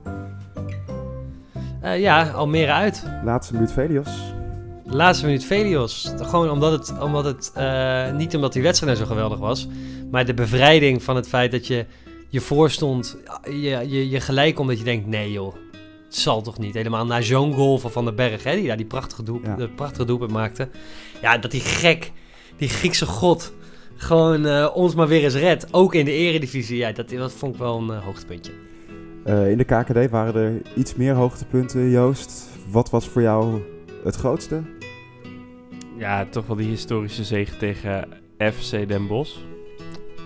Ja, Almere uit. Laatste minuut Velios. Laatste minuut Velios. Gewoon omdat het, omdat het niet omdat die wedstrijd nou zo geweldig was, maar de bevrijding van het feit dat je je voorstond, je, je, je gelijk omdat je denkt, nee joh, het zal toch niet. Helemaal na zo'n goal van Van den Berg, hè, die daar die prachtige, doep, Ja. de prachtige doelpunt maakte. Ja, dat die gek, die Griekse god, gewoon eh, ons maar weer eens redt. Ook in de eredivisie, ja, dat, dat vond ik wel een eh, hoogtepuntje. Eh, in de KKD waren er iets meer hoogtepunten, Joost. Wat was voor jou het grootste? Ja, toch wel die historische zege tegen FC Den Bosch.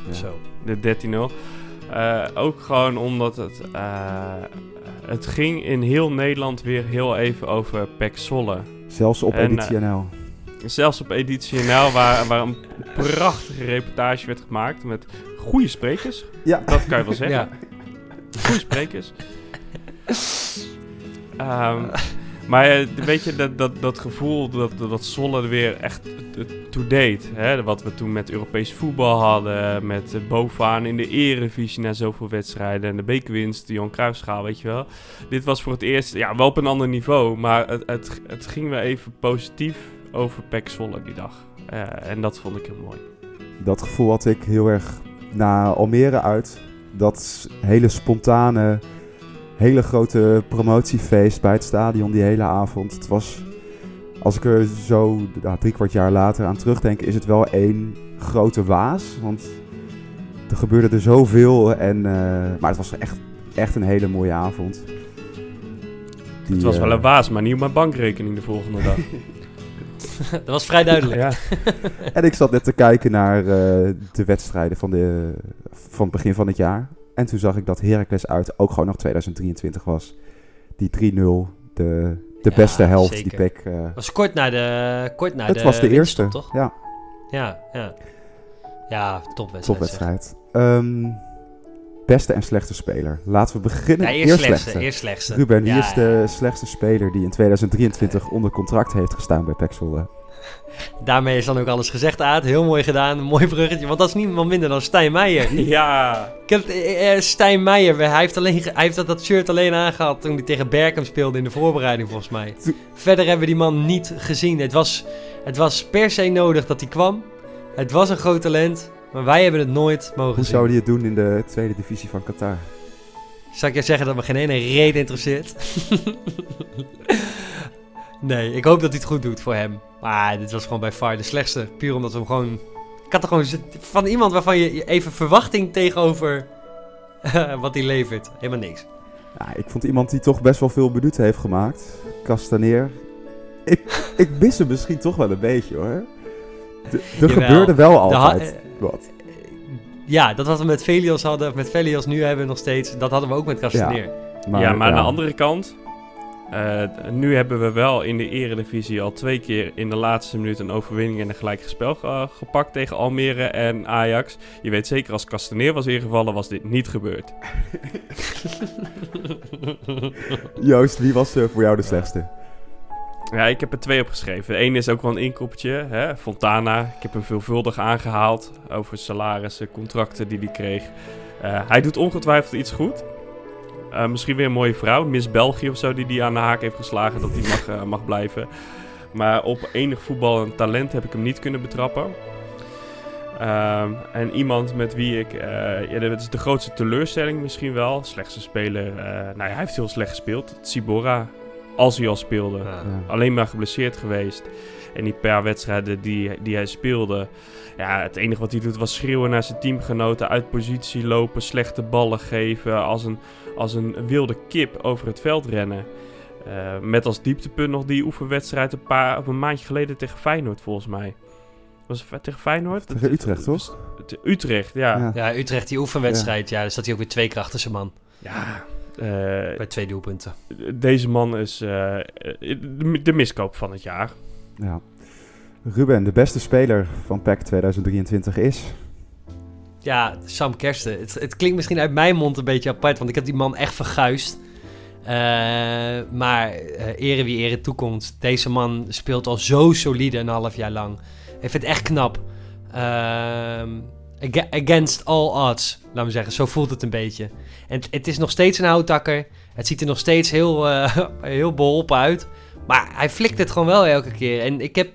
Ja. Zo. De 13-0. Eh, ook gewoon omdat het... eh, het ging in heel Nederland weer heel even over PEC Zwolle. Zelfs op En, editie NL. Zelfs op Editie NL, waar, waar een prachtige reportage werd gemaakt met goede sprekers. Ja. Dat kan je wel zeggen. Ja. Goede sprekers. Ehm, maar eh, weet je, dat, dat, dat gevoel dat, dat er weer echt to-date. Wat we toen met Europees voetbal hadden. Met eh, bovenaan in de erevisie na zoveel wedstrijden. En de bekerwinst, de Johan Cruijffschaal, weet je wel. Dit was voor het eerst, ja, wel op een ander niveau. Maar het, het, ging weer even positief over PEC Zwolle die dag. Eh, en dat vond ik heel mooi. Dat gevoel had ik heel erg na Almere uit. Dat hele spontane, hele grote promotiefeest bij het stadion die hele avond. Het was, als ik er zo nou, drie kwart jaar later aan terugdenk, is het wel één grote waas. Want er gebeurde er zoveel. En, eh, maar het was echt, echt een hele mooie avond. Die, Het was wel eh, een waas, maar niet op mijn bankrekening de volgende dag. Dat was vrij duidelijk. ja. En ik zat net te kijken naar eh, de wedstrijden van, de, van het begin van het jaar. En toen zag ik dat Heracles uit ook gewoon nog 2023 was. Die 3-0, de, de Ja, beste helft zeker. die PEC... eh, was kort na de kort na het de was de eerste, toch? ja, Ja, ja. Ja, topwedstrijd. topwedstrijd. Ehm, beste en slechtste speler. Laten we beginnen. Ja, eerst slechtste, eerst slechtste. Ruben, wie Ja, is de slechtste speler die in 2023 onder contract heeft gestaan bij PEC Zwolle? Daarmee is dan ook alles gezegd, Aad. Heel mooi gedaan, een mooi bruggetje. Want dat is niemand minder dan Stijn Meijer. ja. Ik heb, eh, eh, Stijn Meijer, hij heeft, alleen, hij heeft dat, dat shirt alleen aangehad toen hij tegen Berkham speelde in de voorbereiding volgens mij. Verder hebben we die man niet gezien. Het was, het was per se nodig dat hij kwam. Het was een groot talent, maar wij hebben het nooit mogen Hoe zien. zou hij het doen in de tweede divisie van Qatar? Zal ik je zeggen dat me geen ene reden interesseert? nee, ik hoop dat hij het goed doet voor hem. Maar dit was gewoon bij far de slechtste. Puur omdat we hem gewoon... Ik had er gewoon... Van iemand waarvan je even verwachting tegenover wat hij levert. Helemaal niks. Ja, ik vond iemand die toch best wel veel minuten heeft gemaakt. Castaneer. Ik, ik mis hem misschien toch wel een beetje hoor. Er gebeurde wel altijd wat. Ja, dat wat we met Velios hadden, of met Velios nu hebben nog steeds, dat hadden we ook met Castaneer. ja, maar aan de andere kant... eh, nu hebben we wel in de eredivisie al twee keer in de laatste minuut een overwinning en een gelijk spel ge- gepakt tegen Almere en Ajax. Je weet zeker als Castaneer was ingevallen was dit niet gebeurd. Joost, wie was eh, voor jou de slechtste? Ja, ik heb er twee opgeschreven. Eén is ook wel een inkoppertje, hè? Fontana. Ik heb hem veelvuldig aangehaald over salarissen, contracten die hij kreeg. Eh, hij doet ongetwijfeld iets goed. Eh, misschien weer een mooie vrouw, Miss België of zo, die die aan de haak heeft geslagen dat hij mag, eh, mag blijven. Maar op enig voetbal en talent heb ik hem niet kunnen betrappen. Ehm, en iemand met wie ik, eh ja, dat is de grootste teleurstelling misschien wel. Slechtste speler, eh, nou ja, hij heeft heel slecht gespeeld. Tsibora, als hij al speelde Ja. Ja. alleen maar geblesseerd geweest. En die paar wedstrijden die, die hij speelde. Ja, het enige wat hij doet was schreeuwen naar zijn teamgenoten. Uit positie lopen, slechte ballen geven. Als een, als een wilde kip over het veld rennen. Eh, met als dieptepunt nog die oefenwedstrijd een, paar, of een maandje geleden tegen Feyenoord volgens mij. Was het tegen Feyenoord? Tegen Utrecht, toch? Utrecht, ja. Ja. Ja, Utrecht, die oefenwedstrijd, ja, dus dat hij ook weer twee keer achter zijn man. Ja, eh, Bij twee doelpunten. deze man is eh, de, de miskoop van het jaar. Ja. Ruben, de beste speler van PEC 2023 is... Ja, Sam Kersten. Het, het klinkt misschien uit mijn mond een beetje apart, want ik heb die man echt verguisd. Eh, maar eh ere wie ere toekomt. Deze man speelt al zo solide een half jaar lang. Ik vind het echt knap. Ehm, aga- against all odds, laten we zeggen. Zo voelt het een beetje. En het, is nog steeds een houttakker. Het ziet er nog steeds heel, eh, heel beholpen uit. Maar hij flikt het gewoon wel elke keer. En ik heb,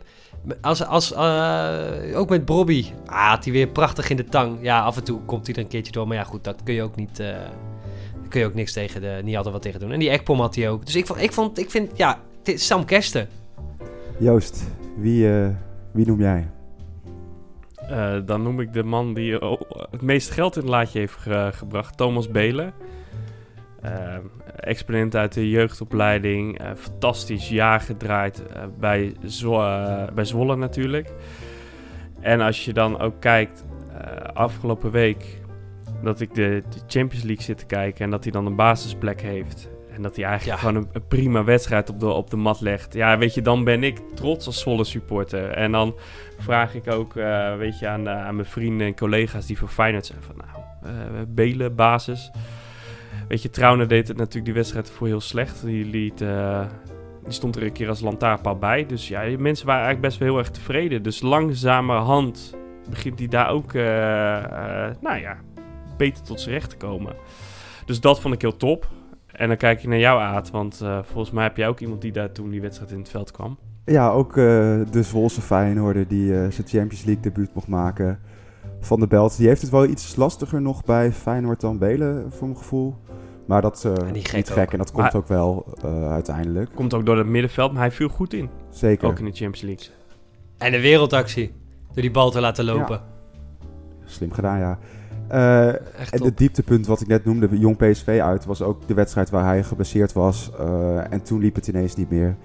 als, als, eh, ook met Bobby, ah, had hij weer prachtig in de tang. Ja, af en toe komt hij er een keertje door. Maar ja, goed, dat kun je ook niet, eh, daar kun je ook niks tegen, de, niet altijd wat tegen doen. En die Ekpom had hij ook. Dus ik vond, ik vond, ik vind, ja, het is Sam Kersten. Joost, wie, eh, wie noem jij? Eh, dan noem ik de man die het meeste geld in het laadje heeft ge- gebracht, Thomas Belen. Eh, exponent uit de jeugdopleiding, eh, fantastisch jaar gedraaid eh, bij, Zwo- eh, bij Zwolle natuurlijk. En als je dan ook kijkt, afgelopen week dat ik de, de Champions League zit te kijken en dat hij dan een basisplek heeft. En dat hij eigenlijk Ja. gewoon een, een prima wedstrijd op de, op de mat legt. Ja, weet je, dan ben ik trots als Zwolle supporter. En dan vraag ik ook, weet je, aan, aan mijn vrienden en collega's die voor Feyenoord zijn van, nou, Belen, basis. Weet je, Trauner deed het natuurlijk die wedstrijd voor heel slecht. Die, liet, eh, die stond er een keer als lantaarnpaal bij. Dus ja, mensen waren eigenlijk best wel heel erg tevreden. Dus langzamerhand begint hij daar ook, eh, eh, nou ja, beter tot zijn recht te komen. Dus dat vond ik heel top. En dan kijk je naar jou, Aad. Want volgens mij heb jij ook iemand die daar toen die wedstrijd in het veld kwam. Ja, ook de Zwolse Feyenoorder die zijn Champions League debuut mocht maken. Van de Belt. Die heeft het wel iets lastiger nog bij Feyenoord dan Belen, voor mijn gevoel. Maar dat eh gek niet ook. gek en dat komt Maar- ook wel eh, uiteindelijk. Komt ook door het middenveld, maar hij viel goed in. Zeker. Ook in de Champions League. En de wereldactie. Door die bal te laten lopen. Slim gedaan, ja. Eh, Echt en het dieptepunt wat ik net noemde, Jong PSV uit, was ook de wedstrijd waar hij geblesseerd was. Eh, en toen liep het ineens niet meer.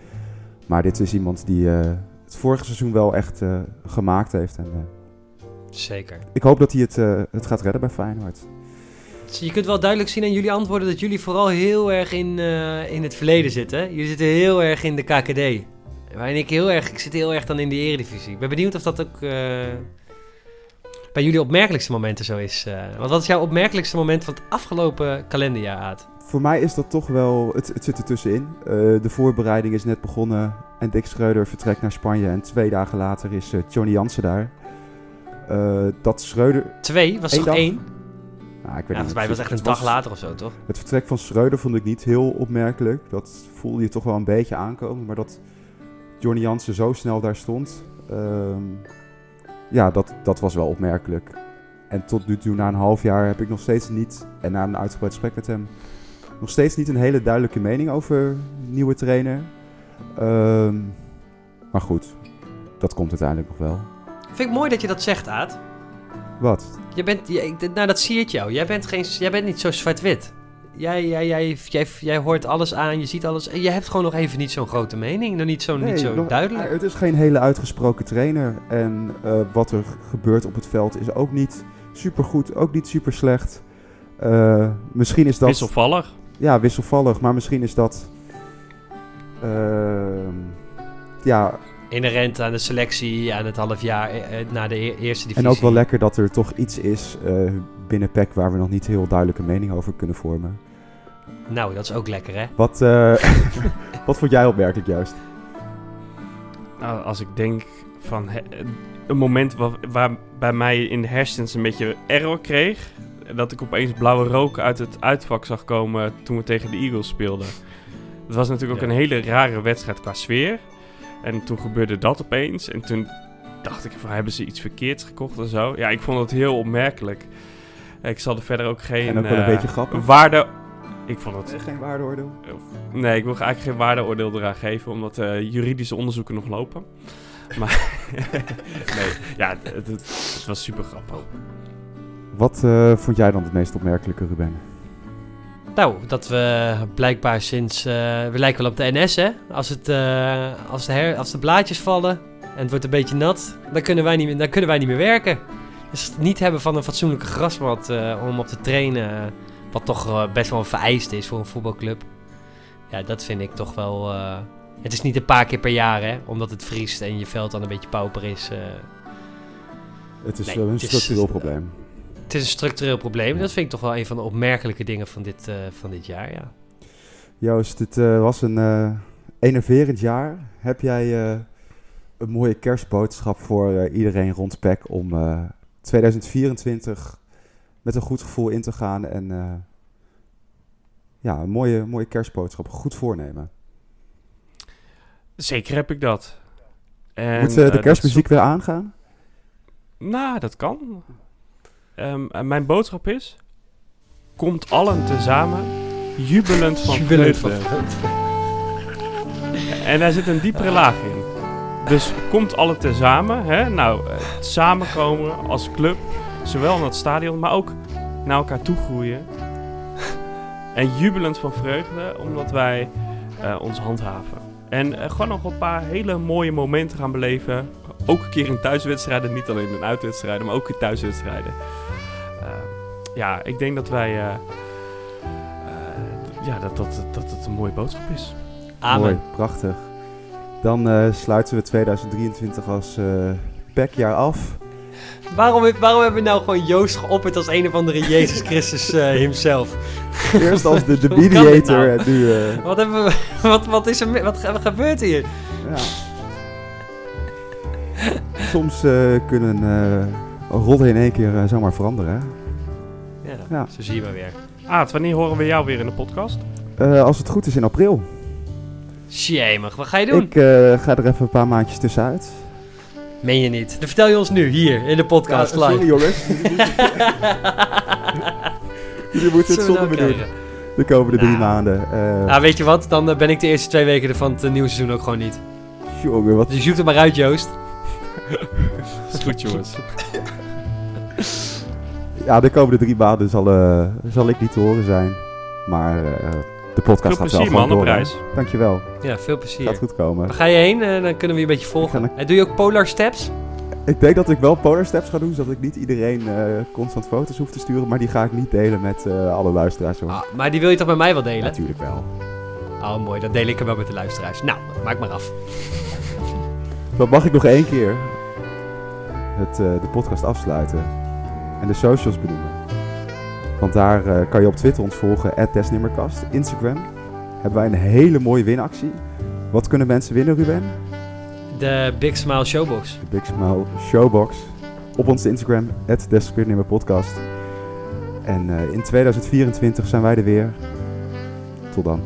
Maar dit is iemand die eh, het vorige seizoen wel echt eh, gemaakt heeft. En, eh, Zeker. ik hoop dat hij het, eh, het gaat redden bij Feyenoord. Dus je kunt wel duidelijk zien aan jullie antwoorden dat jullie vooral heel erg in, eh, in het verleden zitten. Jullie zitten heel erg in de KKD. Waarin ik heel erg, ik zit heel erg dan in de eredivisie. Ik ben benieuwd of dat ook eh, bij jullie opmerkelijkste momenten zo is. eh. want wat is jouw opmerkelijkste moment van het afgelopen kalenderjaar, Aad? Voor mij is dat toch wel, het, het zit er tussenin. De voorbereiding is net begonnen en Dick Schreuder vertrekt naar Spanje. En twee dagen later is Johnny Jansen daar. Dat Schreuder... Twee? Was Eén toch dag? één? Nou, ik weet Ja, niet, volgens mij was het echt een dag later of zo, toch? Het vertrek van Schreuder vond ik niet heel opmerkelijk. Dat voelde je toch wel een beetje aankomen. Maar dat Johnny Jansen zo snel daar stond, ehm, ja, dat, dat was wel opmerkelijk. En tot nu toe, na een half jaar, heb ik nog steeds niet, en na een uitgebreid gesprek met hem, nog steeds niet een hele duidelijke mening over nieuwe trainer. Ehm, maar goed, dat komt uiteindelijk nog wel. Vind ik mooi dat je dat zegt, Aad. Wat? Je bent, jij- nou dat zie ik jou. Jij bent, geen, jij bent niet zo zwart-wit. Jij, jij, jij, jij, jij hoort alles aan, je ziet alles. En je hebt gewoon nog even niet zo'n grote mening. Nog niet zo, niet zo nog- duidelijk. Het is geen hele uitgesproken trainer. En eh, wat er gebeurt op het veld is ook niet super goed, ook niet super slecht. Eh, misschien is dat. Wisselvallig. Ja, wisselvallig, maar misschien is dat. ehm, ja, Inherent aan de selectie, aan het half jaar eh, eh, na de e- eerste divisie. en ook wel lekker dat er toch iets is eh, binnen PEC waar we nog niet heel duidelijke mening over kunnen vormen. Nou, dat is ook lekker, hè? Wat, eh, wat vond jij opmerkelijk juist? Nou, als ik denk van een moment waar, waar bij mij in de hersens een beetje error kreeg. Dat ik opeens blauwe rook uit het uitvak zag komen toen we tegen de Eagles speelden. Het was natuurlijk ook Ja. een hele rare wedstrijd qua sfeer. En toen gebeurde dat opeens. En toen dacht ik van, hebben ze iets verkeerds gekocht of zo? Ja, ik vond het heel opmerkelijk. Ik zal er verder ook geen En ook wel een eh, beetje grappig. waarde... Ik vond het Geen waardeoordeel. Nee, ik wil eigenlijk geen waardeoordeel eraan geven, omdat eh, juridische onderzoeken nog lopen. Maar nee, ja, het, het, het was super grappig. Wat eh, vond jij dan het meest opmerkelijke, Ruben? Nou, dat we blijkbaar sinds... eh, we lijken wel op de NS, hè? Als, het, eh, als, de her, als de blaadjes vallen en het wordt een beetje nat, dan kunnen wij niet meer, dan kunnen wij niet meer werken. Dus het niet hebben van een fatsoenlijke grasmat eh, om op te trainen, wat toch best wel een vereist is voor een voetbalclub. Ja, dat vind ik toch wel... het is niet een paar keer per jaar, hè? Omdat het vriest en je veld dan een beetje pauper is. Het is Nee, wel een structureel probleem. Het is een structureel probleem. Dat vind ik toch wel een van de opmerkelijke dingen van dit, eh, van dit jaar, ja. Joost, dit eh, was een eh enerverend jaar. Heb jij eh, een mooie kerstboodschap voor eh, iedereen rond PEC om eh, 2024 met een goed gevoel in te gaan en eh, ja, een mooie, mooie kerstboodschap, goed voornemen. Zeker heb ik dat. En, Moet de dat kerstmuziek weer aangaan? Nou, dat kan. Ehm, mijn boodschap is... Komt allen tezamen, jubelend van Jubelend van vreugde. En daar zit een diepere laag in. Dus komt allen tezamen. Hè? Nou, eh, samenkomen als club. Zowel naar het stadion, maar ook naar elkaar toe groeien. En jubelend van vreugde, omdat wij eh, ons handhaven. En eh, gewoon nog een paar hele mooie momenten gaan beleven. Ook een keer in thuiswedstrijden, niet alleen in uitwedstrijden, maar ook in thuiswedstrijden. Ja, ik denk dat wij. eh, eh, ja, dat, dat, dat het een mooie boodschap is. Amen. Mooi, prachtig. Dan eh, sluiten we 2023 als eh pekjaar af. Waarom, waarom hebben we nou gewoon Joost geopperd als een of andere Jezus Christus eh himself? Eerst als de, de mediator nou? en nu... eh, Wat, hebben we, wat, wat, is er, wat, ge- wat gebeurt hier? ja. Soms eh, kunnen eh rollen in één keer eh, zomaar veranderen. Hè? Ja, zo zie je maar weer. Aad, wanneer horen we jou weer in de podcast? Eh, als het goed is in april. Sjemig, wat ga je doen? Ik eh, ga er even een paar maandjes tussenuit. Meen je niet? Dat vertel je ons nu, hier, in de podcast Ja, live. sorry jongens. Jullie moeten het zonder me nou doen. krijgen? De komende drie Nou. maanden. Eh Nou, weet je wat? Dan ben ik de eerste twee weken van het nieuwe seizoen ook gewoon niet. jongen, wat... Dus zoek het maar uit, Joost. Is goed, jongens. Ja, de komende drie maanden zal, eh, zal ik niet te horen zijn. Maar eh, de podcast Veel gaat wel plezier, gewoon man, op door. reis. Dankjewel. Ja, veel plezier. Gaat goed komen. Waar ga je heen? Eh, dan kunnen we je een beetje volgen. En doe je ook Polar Steps? Ik denk dat ik wel polar steps ga doen, zodat ik niet iedereen eh, constant foto's hoef te sturen. Maar die ga ik niet delen met eh, alle luisteraars. Hoor. Ah, maar die wil je toch met mij wel delen? Natuurlijk wel. Oh, mooi. Dan deel ik hem wel met de luisteraars. Nou, maak maar af. Dan mag ik nog één keer het, eh, de podcast afsluiten en de socials benoemen. Want daar eh, kan je op Twitter ons volgen, @desnimmerkast. Instagram hebben wij een hele mooie winactie. Wat kunnen mensen winnen, Ruben? De Big Smile Showbox. De Big Smile Showbox. Op onze Instagram, @desnimmerpodcast. En eh, in 2024 zijn wij er weer. Tot dan.